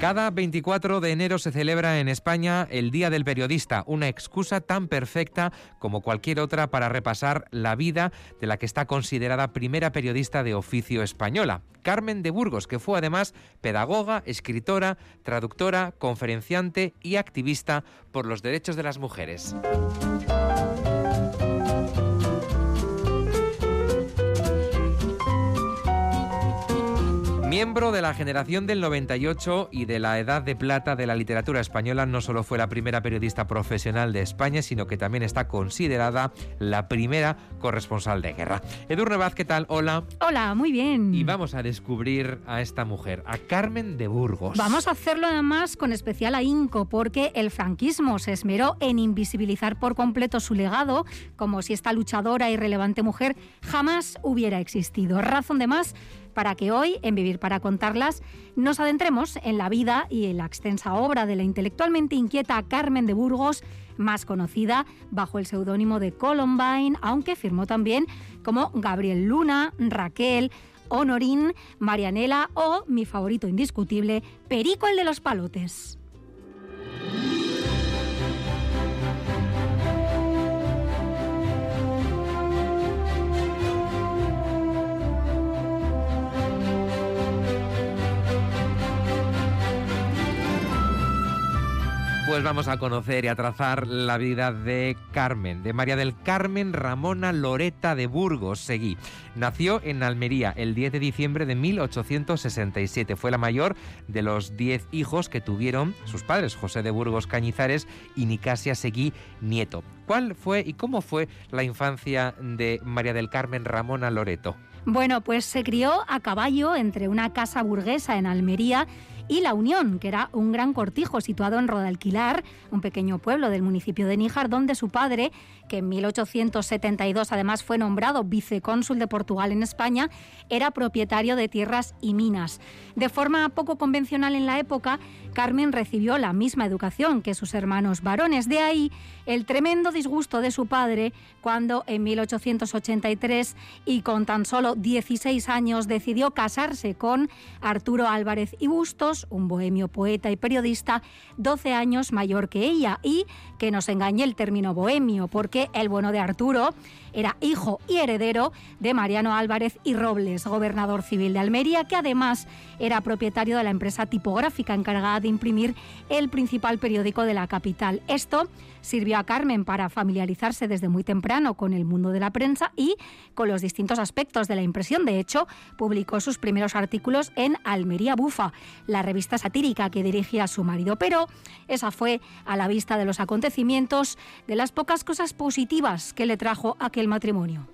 Cada 24 de enero se celebra en España el Día del Periodista, una excusa tan perfecta como cualquier otra para repasar la vida de la que está considerada primera periodista de oficio española, Carmen de Burgos, que fue además pedagoga, escritora, traductora, conferenciante y activista por los derechos de las mujeres. Miembro de la generación del 98 y de la edad de plata de la literatura española, no solo fue la primera periodista profesional de España, sino que también está considerada la primera corresponsal de guerra. Edurne Vaz, ¿qué tal? Hola. Hola, muy bien. Y vamos a descubrir a esta mujer, a Carmen de Burgos. Vamos a hacerlo además con especial ahínco, porque el franquismo se esmeró en invisibilizar por completo su legado, como si esta luchadora y relevante mujer jamás hubiera existido. Razón de más para que hoy, en Vivir para Contarlas, nos adentremos en la vida y en la extensa obra de la intelectualmente inquieta Carmen de Burgos, más conocida bajo el seudónimo de Columbine, aunque firmó también como Gabriel Luna, Raquel, Honorín, Marianela o, mi favorito indiscutible, Perico el de los Palotes. Pues vamos a conocer y a trazar la vida de Carmen, de María del Carmen Ramona Loreta de Burgos, Seguí. Nació en Almería el 10 de diciembre de 1867. Fue la mayor de los 10 hijos que tuvieron sus padres, José de Burgos Cañizares y Nicasia Seguí Nieto. ¿Cuál fue y cómo fue la infancia de María del Carmen Ramona Loreto? Bueno, pues se crió a caballo entre una casa burguesa en Almería y La Unión, que era un gran cortijo situado en Rodalquilar, un pequeño pueblo del municipio de Níjar, donde su padre, que en 1872 además fue nombrado vicecónsul de Portugal en España, era propietario de tierras y minas. De forma poco convencional en la época, Carmen recibió la misma educación que sus hermanos varones. De ahí el tremendo disgusto de su padre cuando en 1883 y con tan solo 16 años decidió casarse con Arturo Álvarez y Bustos, un bohemio poeta y periodista, 12 años mayor que ella, y que nos engañe el término bohemio, porque el bueno de Arturo era hijo y heredero de Mariano Álvarez y Robles, gobernador civil de Almería, que además era propietario de la empresa tipográfica encargada de imprimir el principal periódico de la capital. Esto sirvió a Carmen para familiarizarse desde muy temprano con el mundo de la prensa y con los distintos aspectos de la impresión. De hecho, publicó sus primeros artículos en Almería Bufa, la revista satírica que dirigía su marido. Pero esa fue a la vista de los acontecimientos, de las pocas cosas positivas que le trajo aquel matrimonio.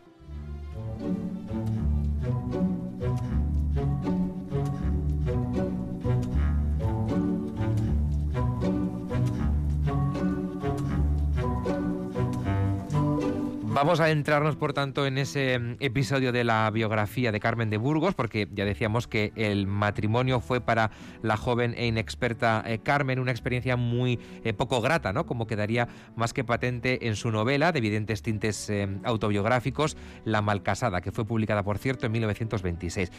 Vamos a entrarnos, por tanto, en ese mm, episodio de la biografía de Carmen de Burgos, porque ya decíamos que el matrimonio fue para la joven e inexperta eh, Carmen una experiencia muy eh, poco grata, ¿no? Como quedaría más que patente en su novela, de evidentes tintes eh, autobiográficos, La Malcasada, que fue publicada, por cierto, en 1926.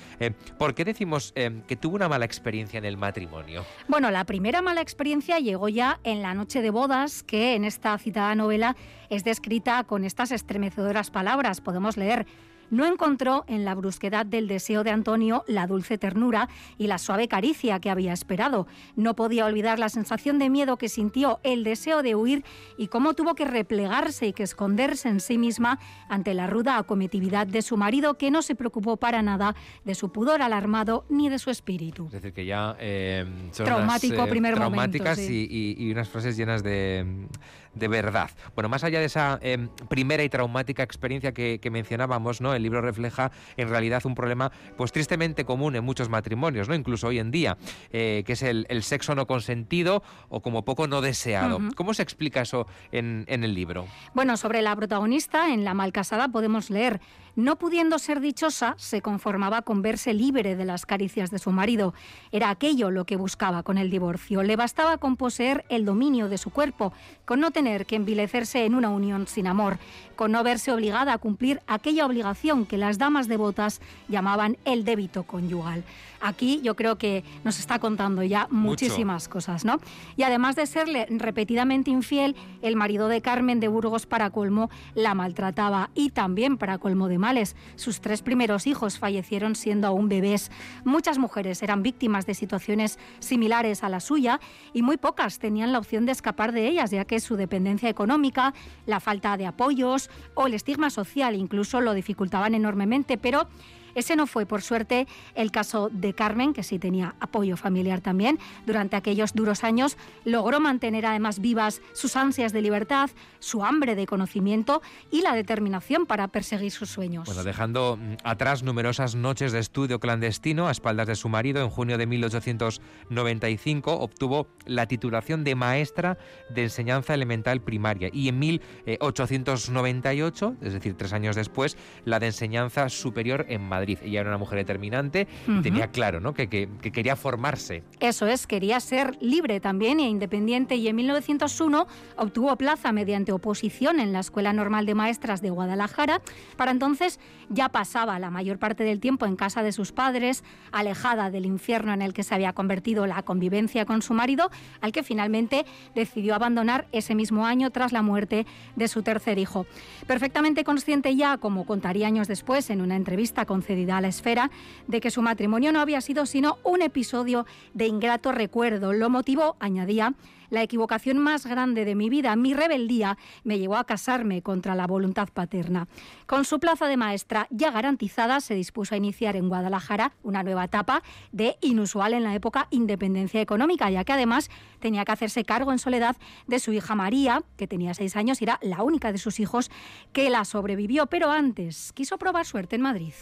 ¿Por qué decimos que tuvo una mala experiencia en el matrimonio? Bueno, la primera mala experiencia llegó ya en la noche de bodas, que en esta citada novela es descrita con estas estremecedoras palabras. Podemos leer no encontró en la brusquedad del deseo de Antonio la dulce ternura y la suave caricia que había esperado. No podía olvidar la sensación de miedo que sintió, el deseo de huir y cómo tuvo que replegarse y que esconderse en sí misma ante la ruda acometividad de su marido que no se preocupó para nada de su pudor alarmado ni de su espíritu. Es decir, que ya eh, son Traumático unas, primer traumáticas momento, y, y, y, unas frases llenas de, de verdad. Bueno, más allá de esa em, primera y traumática experiencia que, mencionábamos, ¿no? El libro refleja en realidad un problema pues tristemente común en muchos matrimonios, ¿no? Incluso hoy en día, eh, que es el, sexo no consentido o como poco no deseado. ¿Cómo se explica eso en, en el libro? Bueno, sobre la protagonista, en La Malcasada podemos leer no pudiendo ser dichosa, se conformaba con verse libre de las caricias de su marido. Era aquello lo que buscaba con el divorcio. Le bastaba con poseer el dominio de su cuerpo, con no tener que envilecerse en una unión sin amor, con no verse obligada a cumplir aquella obligación que las damas devotas llamaban el débito conyugal. Aquí yo creo que nos está contando ya muchísimas cosas, ¿no? Y además de serle repetidamente infiel, el marido de Carmen de Burgos para colmo la maltrataba y también para colmo de males. Sus tres primeros hijos fallecieron siendo aún bebés. Muchas mujeres eran víctimas de situaciones similares a la suya y muy pocas tenían la opción de escapar de ellas, ya que su dependencia económica, la falta de apoyos o el estigma social incluso lo dificultaban enormemente, pero ese no fue, por suerte, el caso de Carmen, que sí tenía apoyo familiar también. Durante aquellos duros años logró mantener además vivas sus ansias de libertad, su hambre de conocimiento y la determinación para perseguir sus sueños. Bueno, dejando mm, atrás numerosas noches de estudio clandestino a espaldas de su marido, en junio de 1895 obtuvo la titulación de maestra de enseñanza elemental primaria y en 1898, es decir, tres años después, la de enseñanza superior en Madrid. Ella era una mujer determinante y tenía claro ¿no? Que, que, quería formarse. Eso es, quería ser libre también e independiente y en 1901 obtuvo plaza mediante oposición en la Escuela Normal de Maestras de Guadalajara. Para entonces ya pasaba la mayor parte del tiempo en casa de sus padres, alejada del infierno en el que se había convertido la convivencia con su marido, al que finalmente decidió abandonar ese mismo año tras la muerte de su tercer hijo. Perfectamente consciente ya, como contaría años después en una entrevista con a la esfera de que su matrimonio no había sido sino un episodio de ingrato recuerdo. Lo motivó, añadía, la equivocación más grande de mi vida, mi rebeldía, me llevó a casarme contra la voluntad paterna. Con su plaza de maestra ya garantizada, se dispuso a iniciar en Guadalajara una nueva etapa de inusual en la época independencia económica, ya que además tenía que hacerse cargo en soledad de su hija María, que tenía seis años y era la única de sus hijos que la sobrevivió, pero antes quiso probar suerte en Madrid.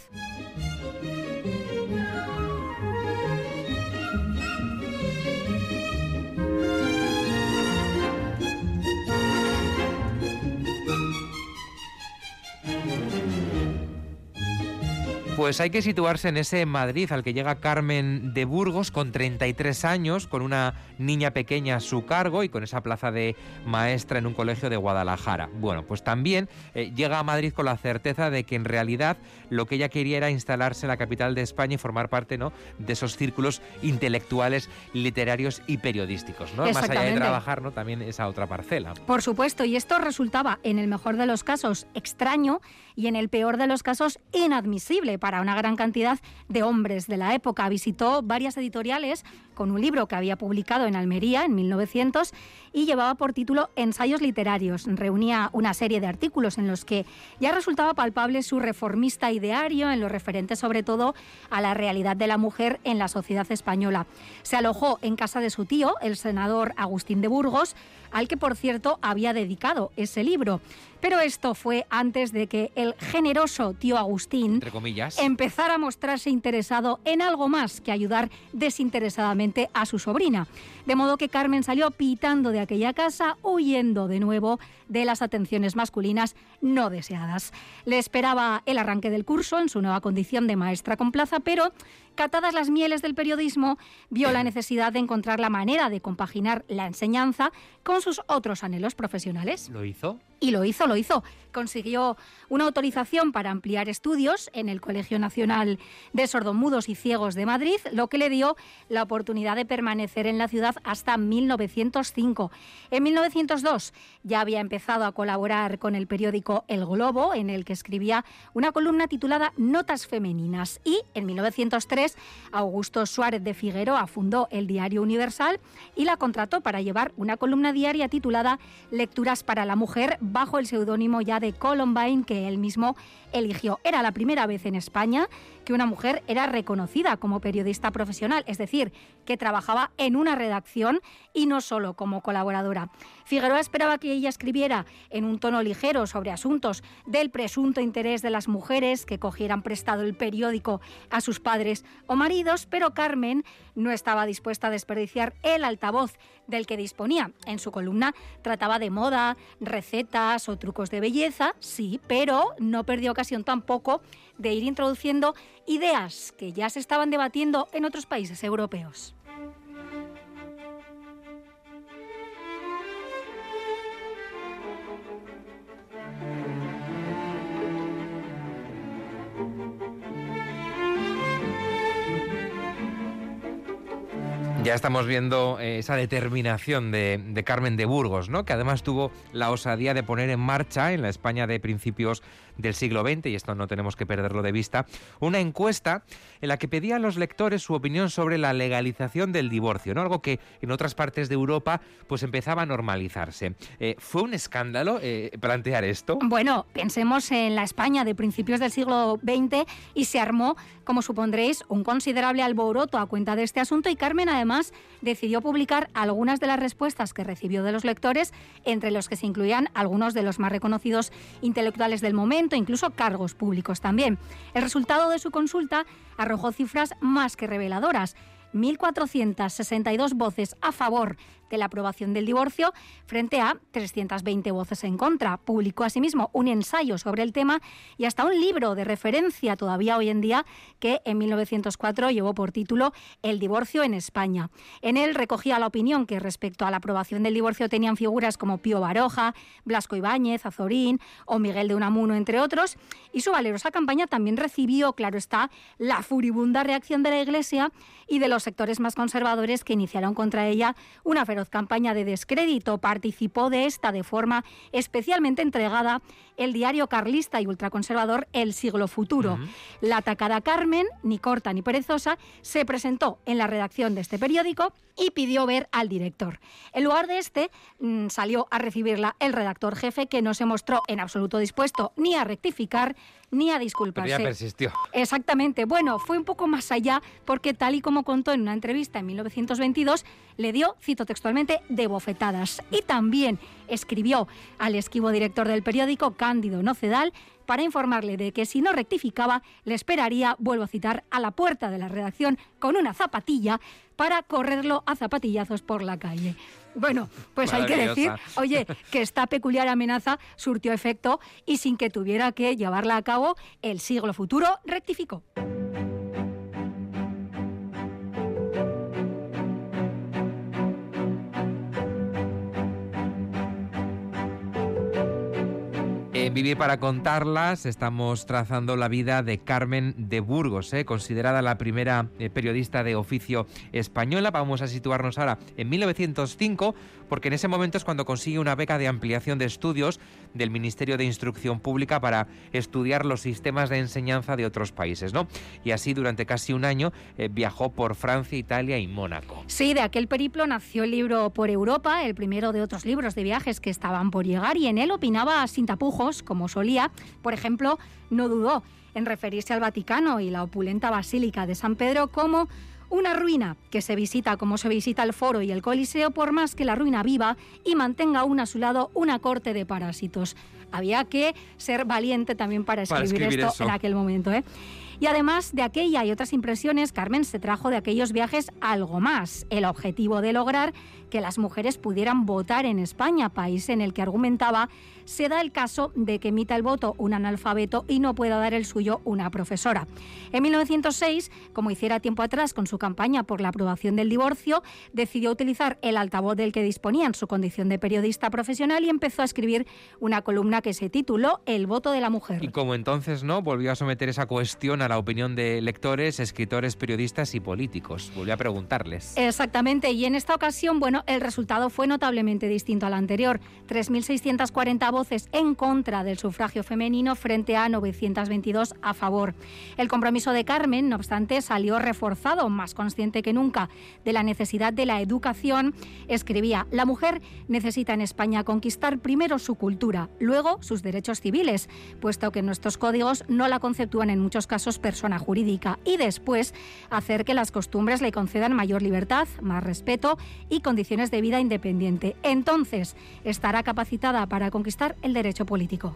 Pues hay que situarse en ese Madrid al que llega Carmen de Burgos con 33 años, con una niña pequeña a su cargo y con esa plaza de maestra en un colegio de Guadalajara. Bueno, pues también eh, llega a Madrid con la certeza de que en realidad lo que ella quería era instalarse en la capital de España y formar parte ¿no? de esos círculos intelectuales, literarios y periodísticos. ¿no? Más allá de trabajar, ¿no? también esa otra parcela. Por supuesto, y esto resultaba en el mejor de los casos extraño y en el peor de los casos inadmisible para una gran cantidad de hombres de la época. Visitó varias editoriales con un libro que había publicado en Almería en 1900 y llevaba por título Ensayos literarios. Reunía una serie de artículos en los que ya resultaba palpable su reformista ideario en lo referente sobre todo a la realidad de la mujer en la sociedad española. Se alojó en casa de su tío, el senador Agustín de Burgos, al que por cierto había dedicado ese libro. Pero esto fue antes de que el generoso tío Agustín Entre comillas. empezara a mostrarse interesado en algo más que ayudar desinteresadamente a su sobrina. De modo que Carmen salió pitando de aquella casa, huyendo de nuevo de las atenciones masculinas no deseadas. Le esperaba el arranque del curso en su nueva condición de maestra con plaza, pero catadas las mieles del periodismo, vio la necesidad de encontrar la manera de compaginar la enseñanza con sus otros anhelos profesionales. ¿Lo hizo? Y lo hizo, lo hizo. Consiguió una autorización para ampliar estudios en el Colegio Nacional de Sordomudos y Ciegos de Madrid, lo que le dio la oportunidad de permanecer en la ciudad hasta 1905. En 1902 ya había empezado a colaborar con el periódico El Globo, en el que escribía una columna titulada Notas Femeninas. Y en 1903 Augusto Suárez de Figueroa fundó el Diario Universal y la contrató para llevar una columna diaria titulada Lecturas para la Mujer bajo el seudónimo ya de Columbine que él mismo eligió. Era la primera vez en España que una mujer era reconocida como periodista profesional, es decir, que trabajaba en una redacción y no solo como colaboradora. Figueroa esperaba que ella escribiera en un tono ligero sobre asuntos del presunto interés de las mujeres que cogieran prestado el periódico a sus padres o maridos, pero Carmen no estaba dispuesta a desperdiciar el altavoz del que disponía. En su columna trataba de moda, recetas o trucos de belleza, sí, pero no perdió ocasión tampoco de ir introduciendo ideas que ya se estaban debatiendo en otros países europeos. Ya estamos viendo eh, esa determinación de, de, Carmen de Burgos, ¿no? que además tuvo la osadía de poner en marcha en la España de principios del siglo XX, y esto no tenemos que perderlo de vista, una encuesta en la que pedía a los lectores su opinión sobre la legalización del divorcio, ¿no? algo que en otras partes de Europa pues empezaba a normalizarse. Eh, ¿Fue un escándalo eh, plantear esto? Bueno, pensemos en la España de principios del siglo XX y se armó, como supondréis, un considerable alboroto a cuenta de este asunto y Carmen además decidió publicar algunas de las respuestas que recibió de los lectores, entre los que se incluían algunos de los más reconocidos intelectuales del momento, incluso cargos públicos también. El resultado de su consulta arrojó cifras más que reveladoras. 1.462 voces a favor de la aprobación del divorcio frente a 320 voces en contra. Publicó asimismo un ensayo sobre el tema y hasta un libro de referencia todavía hoy en día que en 1904 llevó por título El divorcio en España. En él recogía la opinión que respecto a la aprobación del divorcio tenían figuras como Pío Baroja, Blasco Ibáñez, Azorín o Miguel de Unamuno, entre otros, y su valerosa campaña también recibió, claro está, la furibunda reacción de la Iglesia y de los sectores más conservadores que iniciaron contra ella una feroz campaña de descrédito. Participó de esta de forma especialmente entregada el diario carlista y ultraconservador El Siglo Futuro. La atacada Carmen, ni corta ni perezosa, se presentó en la redacción de este periódico y pidió ver al director. En lugar de este, mm, salió a recibirla el redactor jefe, que no se mostró en absoluto dispuesto ni a rectificar ni a disculparse. Pero ya persistió. Exactamente. Bueno, fue un poco más allá porque tal y como contó en una entrevista en 1922, le dio, cito textualmente, de bofetadas. Y también escribió al esquivo director del periódico, Cándido Nocedal, para informarle de que si no rectificaba, le esperaría, vuelvo a citar, a la puerta de la redacción con una zapatilla para correrlo a zapatillazos por la calle. Bueno, pues hay que decir, oye, que esta peculiar amenaza surtió efecto y sin que tuviera que llevarla a cabo, el siglo futuro rectificó. En Vivir para contarlas estamos trazando la vida de Carmen de Burgos, ¿eh? considerada la primera eh, periodista de oficio española. Vamos a situarnos ahora en 1905, porque en ese momento es cuando consigue una beca de ampliación de estudios del Ministerio de Instrucción Pública para estudiar los sistemas de enseñanza de otros países, ¿no? Y así durante casi un año eh, viajó por Francia, Italia y Mónaco. Sí, de aquel periplo nació el libro Por Europa, el primero de otros libros de viajes que estaban por llegar, y en él opinaba sin tapujos como solía, por ejemplo, no dudó en referirse al Vaticano y la opulenta Basílica de San Pedro como una ruina que se visita como se visita el foro y el coliseo por más que la ruina viva y mantenga aún a su lado una corte de parásitos. Había que ser valiente también para escribir, esto en aquel momento. ¿eh? Y además de aquella y otras impresiones, Carmen se trajo de aquellos viajes algo más, el objetivo de lograr que las mujeres pudieran votar en España, país en el que argumentaba se da el caso de que emita el voto un analfabeto y no pueda dar el suyo una profesora. En 1906, como hiciera tiempo atrás con su campaña por la aprobación del divorcio, decidió utilizar el altavoz del que disponía en su condición de periodista profesional y empezó a escribir una columna que se tituló El voto de la mujer. Y como entonces no, volvió a someter esa cuestión a la opinión de lectores, escritores, periodistas y políticos. Volvió a preguntarles. Exactamente, y en esta ocasión, bueno, El resultado fue notablemente distinto al anterior. 3.640 voces en contra del sufragio femenino frente a 922 a favor. El compromiso de Carmen, no obstante, salió reforzado, más consciente que nunca de la necesidad de la educación. Escribía, la mujer necesita en España conquistar primero su cultura, luego sus derechos civiles, puesto que nuestros códigos no la conceptúan en muchos casos persona jurídica, y después hacer que las costumbres le concedan mayor libertad, más respeto y condiciones de vida independiente. Entonces estará capacitada para conquistar el derecho político.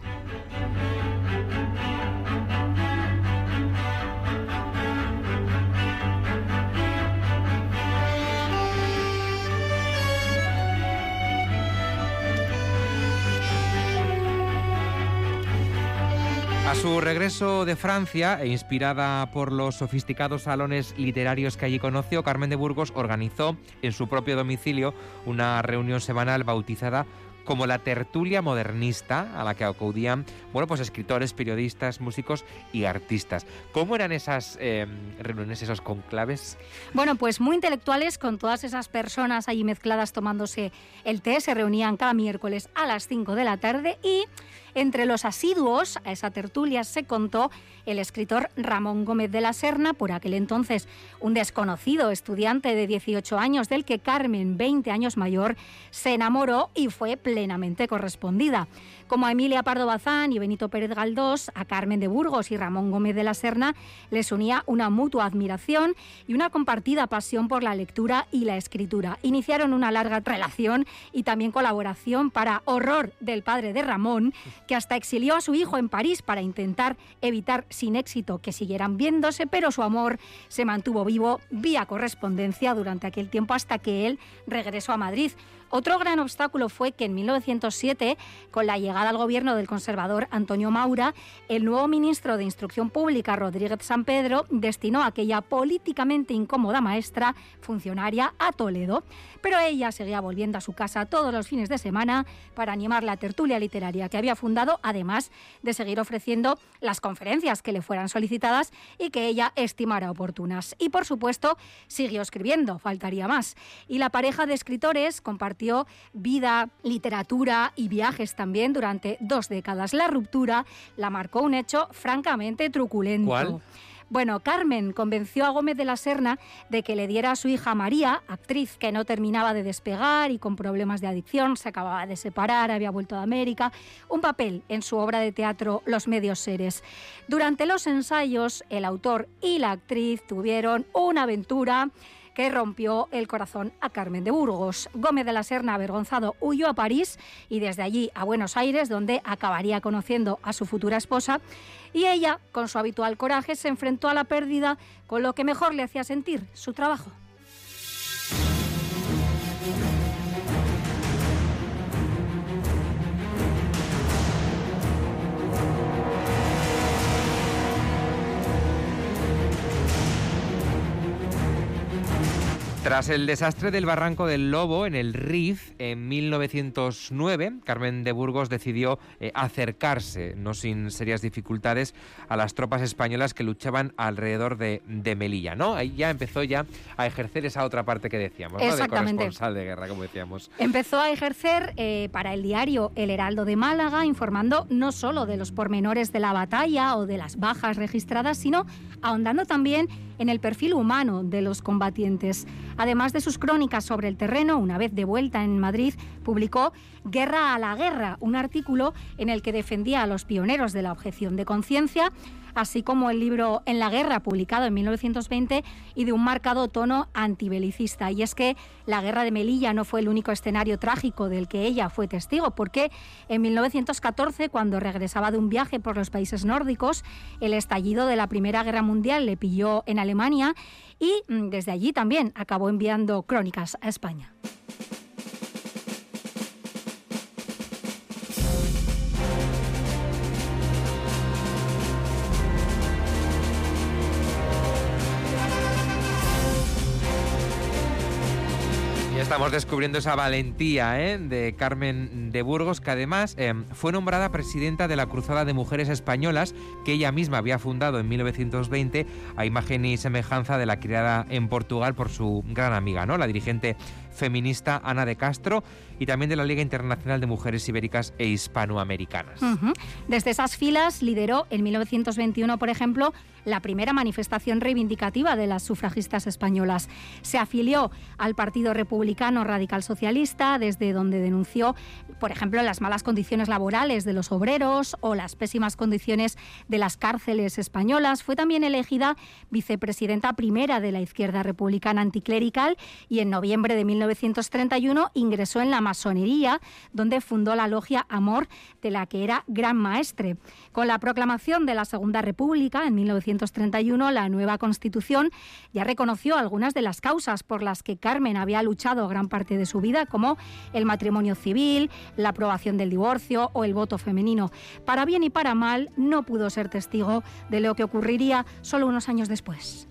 A su regreso de Francia, e inspirada por los sofisticados salones literarios que allí conoció, Carmen de Burgos organizó en su propio domicilio una reunión semanal bautizada como la tertulia modernista a la que acudían bueno, pues escritores, periodistas, músicos y artistas. ¿Cómo eran esas eh, reuniones, esos conclaves? Bueno, pues muy intelectuales con todas esas personas allí mezcladas tomándose el té. Se reunían cada miércoles a las 5 de la tarde y entre los asiduos a esa tertulia se contó el escritor Ramón Gómez de la Serna, por aquel entonces un desconocido estudiante de 18 años del que Carmen, 20 años mayor, se enamoró y fue correspondida. Como a Emilia Pardo Bazán y Benito Pérez Galdós, a Carmen de Burgos y Ramón Gómez de la Serna les unía una mutua admiración y una compartida pasión por la lectura y la escritura. Iniciaron una larga relación y también colaboración para horror del padre de Ramón, que hasta exilió a su hijo en París para intentar evitar sin éxito que siguieran viéndose, pero su amor se mantuvo vivo vía correspondencia durante aquel tiempo hasta que él regresó a Madrid. Otro gran obstáculo fue que en 1907, con la llegada al gobierno del conservador Antonio Maura, el nuevo ministro de Instrucción Pública, Rodríguez San Pedro, destinó a aquella políticamente incómoda maestra funcionaria a Toledo. Pero ella seguía volviendo a su casa todos los fines de semana para animar la tertulia literaria que había fundado, además de seguir ofreciendo las conferencias que le fueran solicitadas y que ella estimara oportunas. Y por supuesto, siguió escribiendo, faltaría más. Y la pareja de escritores compartió vida, literatura y viajes también durante dos décadas. La ruptura la marcó un hecho francamente truculento. ¿Cuál? Bueno, Carmen convenció a Gómez de la Serna de que le diera a su hija María, actriz que no terminaba de despegar y con problemas de adicción, se acababa de separar, había vuelto de América, un papel en su obra de teatro Los medios seres. Durante los ensayos, el autor y la actriz tuvieron una aventura que rompió el corazón a Carmen de Burgos. Gómez de la Serna, avergonzado, huyó a París y desde allí a Buenos Aires, donde acabaría conociendo a su futura esposa. Y ella, con su habitual coraje, se enfrentó a la pérdida con lo que mejor le hacía sentir, su trabajo. Tras el desastre del Barranco del Lobo en el Rif en 1909, Carmen de Burgos decidió eh, acercarse, no sin serias dificultades, a las tropas españolas que luchaban alrededor de, de Melilla, ¿no? Ahí ya empezó ya a ejercer esa otra parte que decíamos, ¿no? De corresponsal de guerra, como decíamos. Empezó a ejercer eh, para el diario El Heraldo de Málaga, informando no solo de los pormenores de la batalla o de las bajas registradas, sino ahondando también en el perfil humano de los combatientes. Además de sus crónicas sobre el terreno, una vez de vuelta en Madrid, publicó Guerra a la Guerra, un artículo en el que defendía a los pioneros de la objeción de conciencia, así como el libro En la Guerra, publicado en 1920 y de un marcado tono antibelicista. Y es que la Guerra de Melilla no fue el único escenario trágico del que ella fue testigo, porque en 1914, cuando regresaba de un viaje por los países nórdicos, el estallido de la Primera Guerra Mundial le pilló en Alemania y mm, desde allí también acabó enviando crónicas a España. Estamos descubriendo esa valentía ¿eh? de Carmen de Burgos, que además eh, fue nombrada presidenta de la Cruzada de Mujeres Españolas, que ella misma había fundado en 1920, a imagen y semejanza de la criada en Portugal por su gran amiga, ¿no? la dirigente feminista Ana de Castro y también de la Liga Internacional de Mujeres Ibéricas e Hispanoamericanas. Desde esas filas lideró en 1921, por ejemplo, la primera manifestación reivindicativa de las sufragistas españolas. Se afilió al Partido Republicano Radical Socialista, desde donde denunció, por ejemplo, las malas condiciones laborales de los obreros o las pésimas condiciones de las cárceles españolas. Fue también elegida vicepresidenta primera de la izquierda republicana anticlerical y en noviembre de 1931 ingresó en la masonería, donde fundó la logia Amor, de la que era gran maestre. Con la proclamación de la Segunda República en 1931, la nueva Constitución ya reconoció algunas de las causas por las que Carmen había luchado gran parte de su vida, como el matrimonio civil, la aprobación del divorcio o el voto femenino. Para bien y para mal, no pudo ser testigo de lo que ocurriría solo unos años después.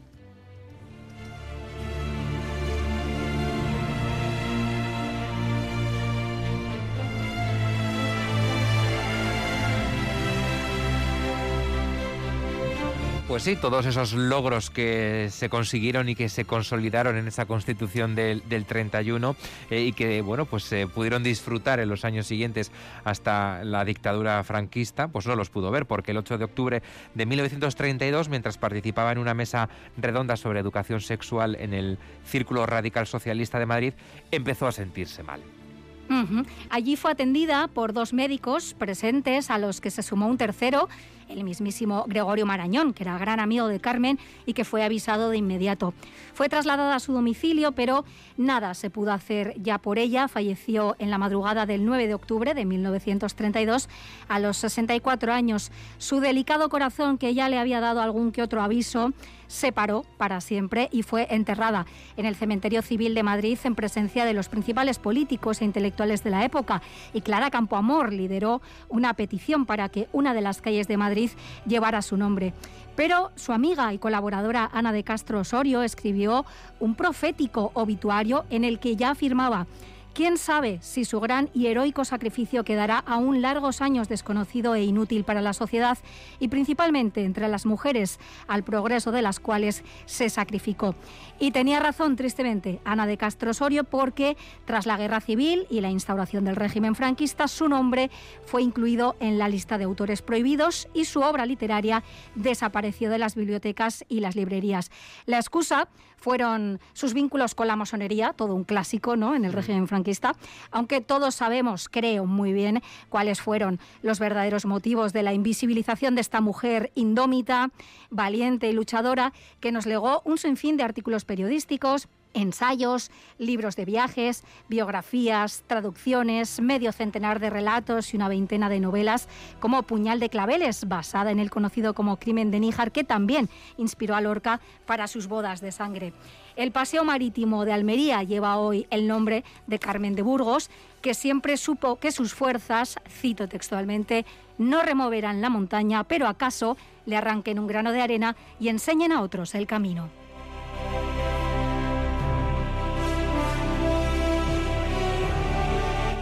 Pues sí, todos esos logros que se consiguieron y que se consolidaron en esa constitución del, 31 eh, y que, bueno, pues se pudieron disfrutar en los años siguientes hasta la dictadura franquista, pues no los pudo ver porque el 8 de octubre de 1932, mientras participaba en una mesa redonda sobre educación sexual en el Círculo Radical Socialista de Madrid, empezó a sentirse mal. Allí fue atendida por dos médicos presentes, a los que se sumó un tercero el mismísimo Gregorio Marañón, que era gran amigo de Carmen y que fue avisado de inmediato. Fue trasladada a su domicilio, pero nada se pudo hacer ya por ella. Falleció en la madrugada del 9 de octubre de 1932 a los 64 años. Su delicado corazón, que ya le había dado algún que otro aviso, se paró para siempre y fue enterrada en el Cementerio Civil de Madrid en presencia de los principales políticos e intelectuales de la época. Y Clara Campoamor lideró una petición para que una de las calles de Madrid llevara su nombre. Pero su amiga y colaboradora Ana de Castro Osorio escribió un profético obituario en el que ya afirmaba ¿Quién sabe si su gran y heroico sacrificio quedará aún largos años desconocido e inútil para la sociedad y principalmente entre las mujeres, al progreso de las cuales se sacrificó? Y tenía razón, tristemente, Ana de Castro Osorio, porque tras la guerra civil y la instauración del régimen franquista, su nombre fue incluido en la lista de autores prohibidos y su obra literaria desapareció de las bibliotecas y las librerías. La excusa fueron sus vínculos con la masonería, todo un clásico ¿no? en el régimen franquista, aunque todos sabemos, creo muy bien, cuáles fueron los verdaderos motivos de la invisibilización de esta mujer indómita, valiente y luchadora, que nos legó un sinfín de artículos periodísticos, ensayos, libros de viajes, biografías, traducciones, medio centenar de relatos y una veintena de novelas, como Puñal de Claveles, basada en el conocido como Crimen de Níjar, que también inspiró a Lorca para sus bodas de sangre. El Paseo Marítimo de Almería lleva hoy el nombre de Carmen de Burgos, que siempre supo que sus fuerzas, cito textualmente, no removerán la montaña, pero acaso le arranquen un grano de arena y enseñen a otros el camino.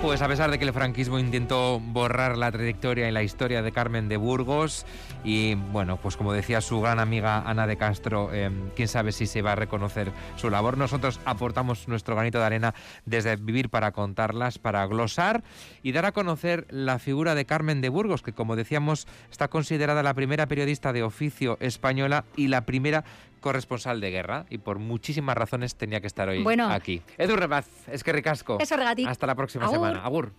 Pues a pesar de que el franquismo intentó borrar la trayectoria y la historia de Carmen de Burgos y bueno, pues como decía su gran amiga Ana de Castro, eh, quién sabe si se va a reconocer su labor. Nosotros aportamos nuestro granito de arena desde Vivir para contarlas, para glosar y dar a conocer la figura de Carmen de Burgos, que como decíamos está considerada la primera periodista de oficio española y la primera corresponsal de guerra y por muchísimas razones tenía que estar hoy aquí. Edu Rebaz, es que ricasco. Eso Hasta la próxima semana. Agur.